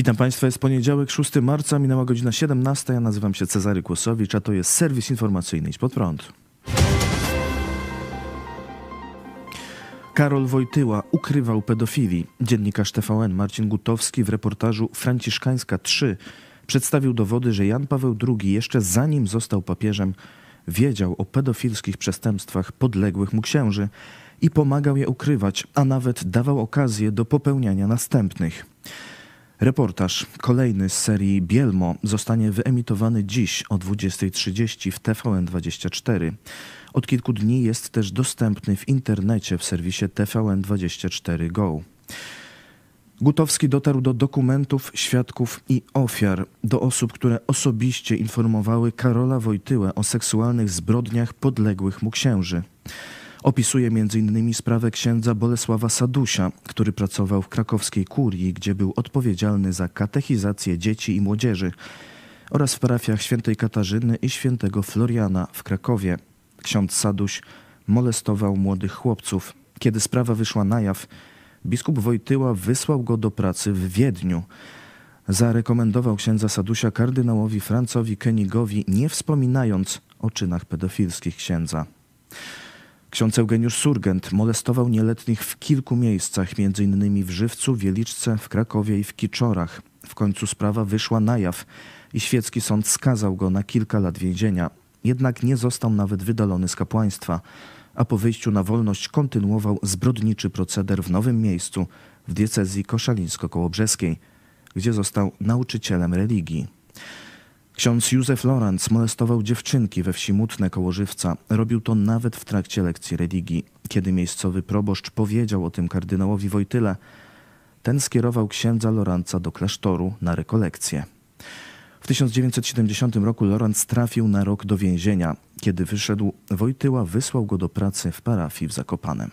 Witam Państwa, jest poniedziałek, 6 marca, minęła godzina 17. Ja nazywam się Cezary Kłosowicz, a to jest serwis informacyjny Idź Pod Prąd. Karol Wojtyła ukrywał pedofilii. Dziennikarz TVN Marcin Gutowski w reportażu Franciszkańska 3 przedstawił dowody, że Jan Paweł II jeszcze zanim został papieżem wiedział o pedofilskich przestępstwach podległych mu księży i pomagał je ukrywać, a nawet dawał okazję do popełniania następnych. Reportaż, kolejny z serii Bielmo, zostanie wyemitowany dziś o 20.30 w TVN24. Od kilku dni jest też dostępny w internecie w serwisie TVN24 Go. Gutowski dotarł do dokumentów, świadków i ofiar, do osób, które osobiście informowały Karola Wojtyłę o seksualnych zbrodniach podległych mu księży. Opisuje m.in. sprawę księdza Bolesława Sadusia, który pracował w krakowskiej kurii, gdzie był odpowiedzialny za katechizację dzieci i młodzieży oraz w parafiach świętej Katarzyny i świętego Floriana w Krakowie. Ksiądz Saduś molestował młodych chłopców. Kiedy sprawa wyszła na jaw, biskup Wojtyła wysłał go do pracy w Wiedniu. Zarekomendował księdza Sadusia kardynałowi Francowi Kenigowi, nie wspominając o czynach pedofilskich księdza. Ksiądz Eugeniusz Surgent molestował nieletnich w kilku miejscach, m.in. w Żywcu, Wieliczce, w Krakowie i w Kiczorach. W końcu sprawa wyszła na jaw i świecki sąd skazał go na kilka lat więzienia. Jednak nie został nawet wydalony z kapłaństwa, a po wyjściu na wolność kontynuował zbrodniczy proceder w nowym miejscu, w diecezji koszalińsko-kołobrzeskiej, gdzie został nauczycielem religii. Ksiądz Józef Lorenz molestował dziewczynki we wsi Mutne koło Żywca. Robił to nawet w trakcie lekcji religii. Kiedy miejscowy proboszcz powiedział o tym kardynałowi Wojtyle, ten skierował księdza Lorenza do klasztoru na rekolekcję. W 1970 roku Lorenz trafił na rok do więzienia. Kiedy wyszedł, Wojtyła wysłał go do pracy w parafii w Zakopanem.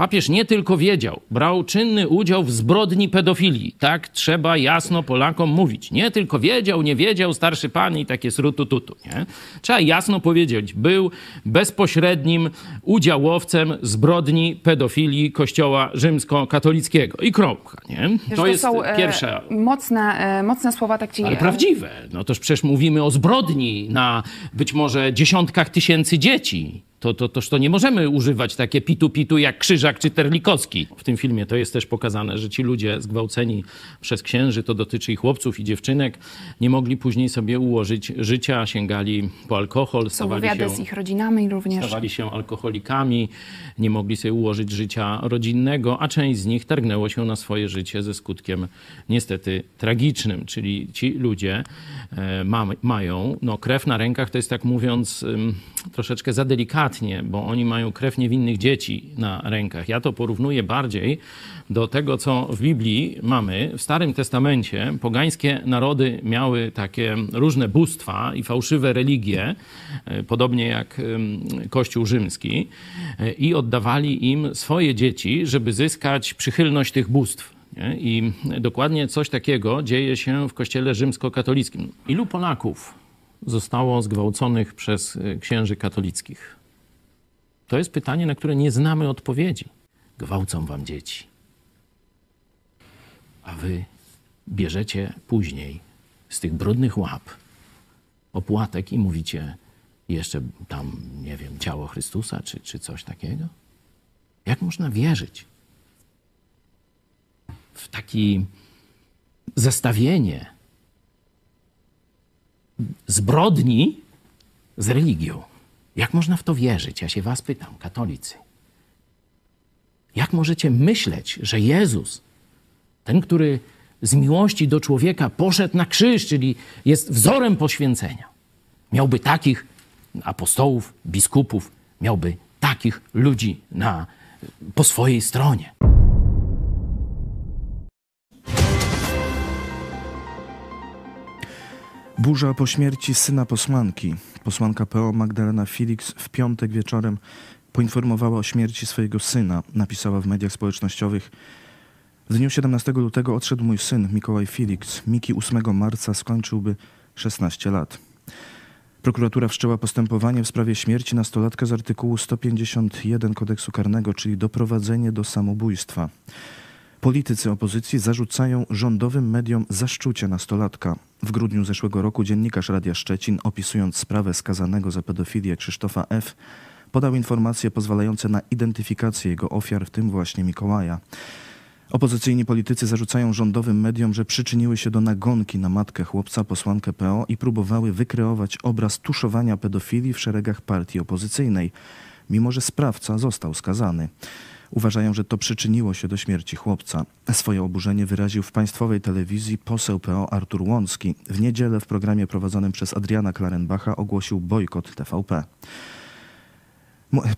Papież nie tylko wiedział, brał czynny udział w zbrodni pedofilii. Tak trzeba jasno Polakom mówić. Nie tylko wiedział, nie wiedział, starszy pan i takie srutututu. Nie? Trzeba jasno powiedzieć, był bezpośrednim udziałowcem zbrodni pedofilii Kościoła rzymskokatolickiego. I kropka. Nie? Wiesz, to, jest są, e, pierwsza... Mocne, e, mocne słowa, tak ci... Ale prawdziwe. No toż przecież mówimy o zbrodni na być może dziesiątkach tysięcy dzieci to, to, toż to nie możemy używać takie pitu-pitu jak Krzyżak czy Terlikowski. W tym filmie to jest też pokazane, że ci ludzie zgwałceni przez księży, to dotyczy i chłopców i dziewczynek, nie mogli później sobie ułożyć życia, sięgali po alkohol, stawali się, z ich rodzinami również. Stawali się alkoholikami, nie mogli sobie ułożyć życia rodzinnego, a część z nich targnęło się na swoje życie ze skutkiem niestety tragicznym, czyli ci ludzie e, ma, mają, no krew na rękach to jest tak mówiąc troszeczkę za delikatnie, bo oni mają krew niewinnych dzieci na rękach. Ja to porównuję bardziej do tego, co w Biblii mamy. W Starym Testamencie pogańskie narody miały takie różne bóstwa i fałszywe religie, e, podobnie jak Kościół rzymski, e, i oddawali im swoje dzieci, żeby zyskać przychylność tych bóstw. I dokładnie coś takiego dzieje się w Kościele rzymskokatolickim. Ilu Polaków zostało zgwałconych przez e, księży katolickich? To jest pytanie, na które nie znamy odpowiedzi. Gwałcą wam dzieci. A wy bierzecie później z tych brudnych łap opłatek i mówicie jeszcze tam, nie wiem, ciało Chrystusa czy, czy coś takiego? Jak można wierzyć w takie zestawienie zbrodni z religią? Jak można w to wierzyć? Ja się was pytam, katolicy. Jak możecie myśleć, że Jezus, ten, który z miłości do człowieka poszedł na krzyż, czyli jest wzorem poświęcenia, miałby takich apostołów, biskupów, miałby takich ludzi na, po swojej stronie? Burza po śmierci syna posłanki. Posłanka PO Magdalena Felix w piątek wieczorem poinformowała o śmierci swojego syna. Napisała w mediach społecznościowych. W dniu 17 lutego odszedł mój syn, Mikołaj Felix. Miki 8 marca skończyłby 16 lat. Prokuratura wszczęła postępowanie w sprawie śmierci nastolatka z artykułu 151 kodeksu karnego, czyli doprowadzenie do samobójstwa. Politycy opozycji zarzucają rządowym mediom zaszczucie nastolatka. W grudniu zeszłego roku dziennikarz Radia Szczecin, opisując sprawę skazanego za pedofilię Krzysztofa F., podał informacje pozwalające na identyfikację jego ofiar, w tym właśnie Mikołaja. Opozycyjni politycy zarzucają rządowym mediom, że przyczyniły się do nagonki na matkę chłopca, posłankę PO i próbowały wykreować obraz tuszowania pedofilii w szeregach partii opozycyjnej, mimo że sprawca został skazany. Uważają, że to przyczyniło się do śmierci chłopca. Swoje oburzenie wyraził w państwowej telewizji poseł PO Artur Łącki. W niedzielę w programie prowadzonym przez Adriana Klarenbacha ogłosił bojkot TVP.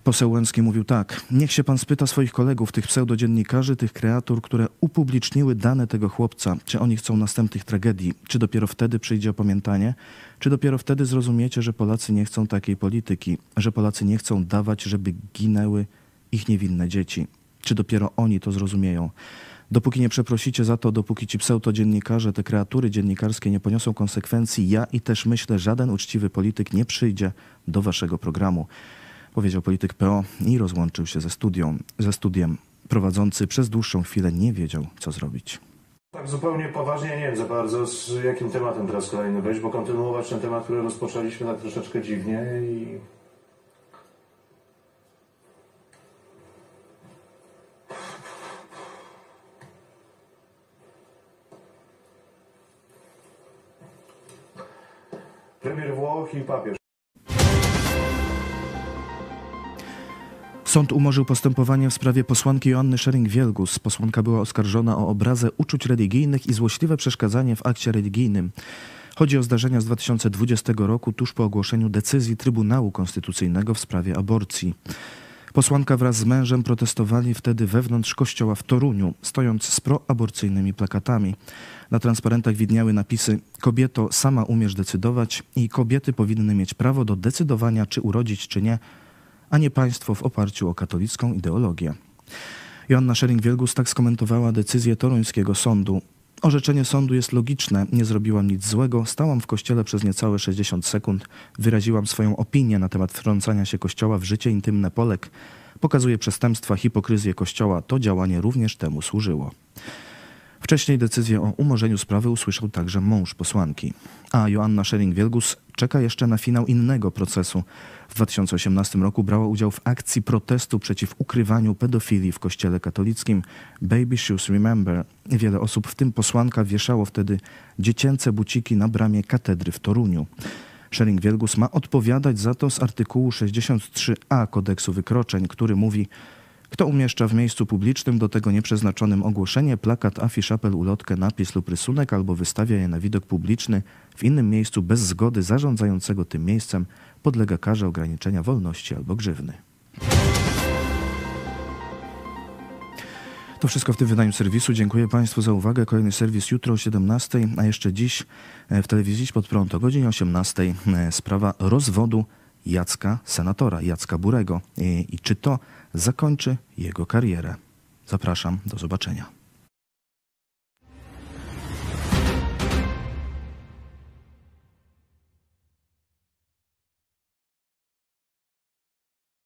Poseł Łęcki mówił tak. Niech się pan spyta swoich kolegów, tych pseudodziennikarzy, tych kreatur, które upubliczniły dane tego chłopca, czy oni chcą następnych tragedii, czy dopiero wtedy przyjdzie opamiętanie, czy dopiero wtedy zrozumiecie, że Polacy nie chcą takiej polityki, że Polacy nie chcą dawać, żeby ginęły ich niewinne dzieci. Czy dopiero oni to zrozumieją? Dopóki nie przeprosicie za to, dopóki ci pseudodziennikarze, te kreatury dziennikarskie nie poniosą konsekwencji, ja i też myślę, żaden uczciwy polityk nie przyjdzie do waszego programu powiedział polityk PO i rozłączył się ze, studią, ze studiem. Prowadzący przez dłuższą chwilę nie wiedział, co zrobić. Tak zupełnie poważnie nie wiem za bardzo, z jakim tematem teraz kolejny wejść, bo kontynuować ten temat, który rozpoczęliśmy tak troszeczkę dziwnie i... Premier Włoch i papież. Sąd umorzył postępowanie w sprawie posłanki Joanny Szering-Wielgus. Posłanka była oskarżona o obrazę uczuć religijnych i złośliwe przeszkadzanie w akcie religijnym. Chodzi o zdarzenia z 2020 roku, tuż po ogłoszeniu decyzji Trybunału Konstytucyjnego w sprawie aborcji. Posłanka wraz z mężem protestowali wtedy wewnątrz kościoła w Toruniu, stojąc z proaborcyjnymi plakatami. Na transparentach widniały napisy: Kobieto, sama umiesz decydować i kobiety powinny mieć prawo do decydowania, czy urodzić, czy nie a nie państwo w oparciu o katolicką ideologię. Joanna Szering-Wielgus tak skomentowała decyzję toruńskiego sądu. Orzeczenie sądu jest logiczne, nie zrobiłam nic złego, stałam w kościele przez niecałe 60 sekund, wyraziłam swoją opinię na temat wtrącania się kościoła w życie intymne Polek, pokazuje przestępstwa, hipokryzję kościoła, to działanie również temu służyło. Wcześniej decyzję o umorzeniu sprawy usłyszał także mąż posłanki. A Joanna Schering-Wielgus czeka jeszcze na finał innego procesu. W 2018 roku brała udział w akcji protestu przeciw ukrywaniu pedofilii w kościele katolickim Baby Shoes Remember. Wiele osób, w tym posłanka, wieszało wtedy dziecięce buciki na bramie katedry w Toruniu. Schering-Wielgus ma odpowiadać za to z artykułu 63a kodeksu wykroczeń, który mówi kto umieszcza w miejscu publicznym do tego nieprzeznaczonym ogłoszenie, plakat, afisz, apel, ulotkę, napis lub rysunek albo wystawia je na widok publiczny w innym miejscu bez zgody zarządzającego tym miejscem, podlega karze ograniczenia wolności albo grzywny. To wszystko w tym wydaniu serwisu. Dziękuję Państwu za uwagę. Kolejny serwis jutro o 17, a jeszcze dziś e, w telewizji pod prąd o godzinie 18 e, sprawa rozwodu Jacka, senatora Jacka Burego. I, czy to zakończy jego karierę. Zapraszam, do zobaczenia.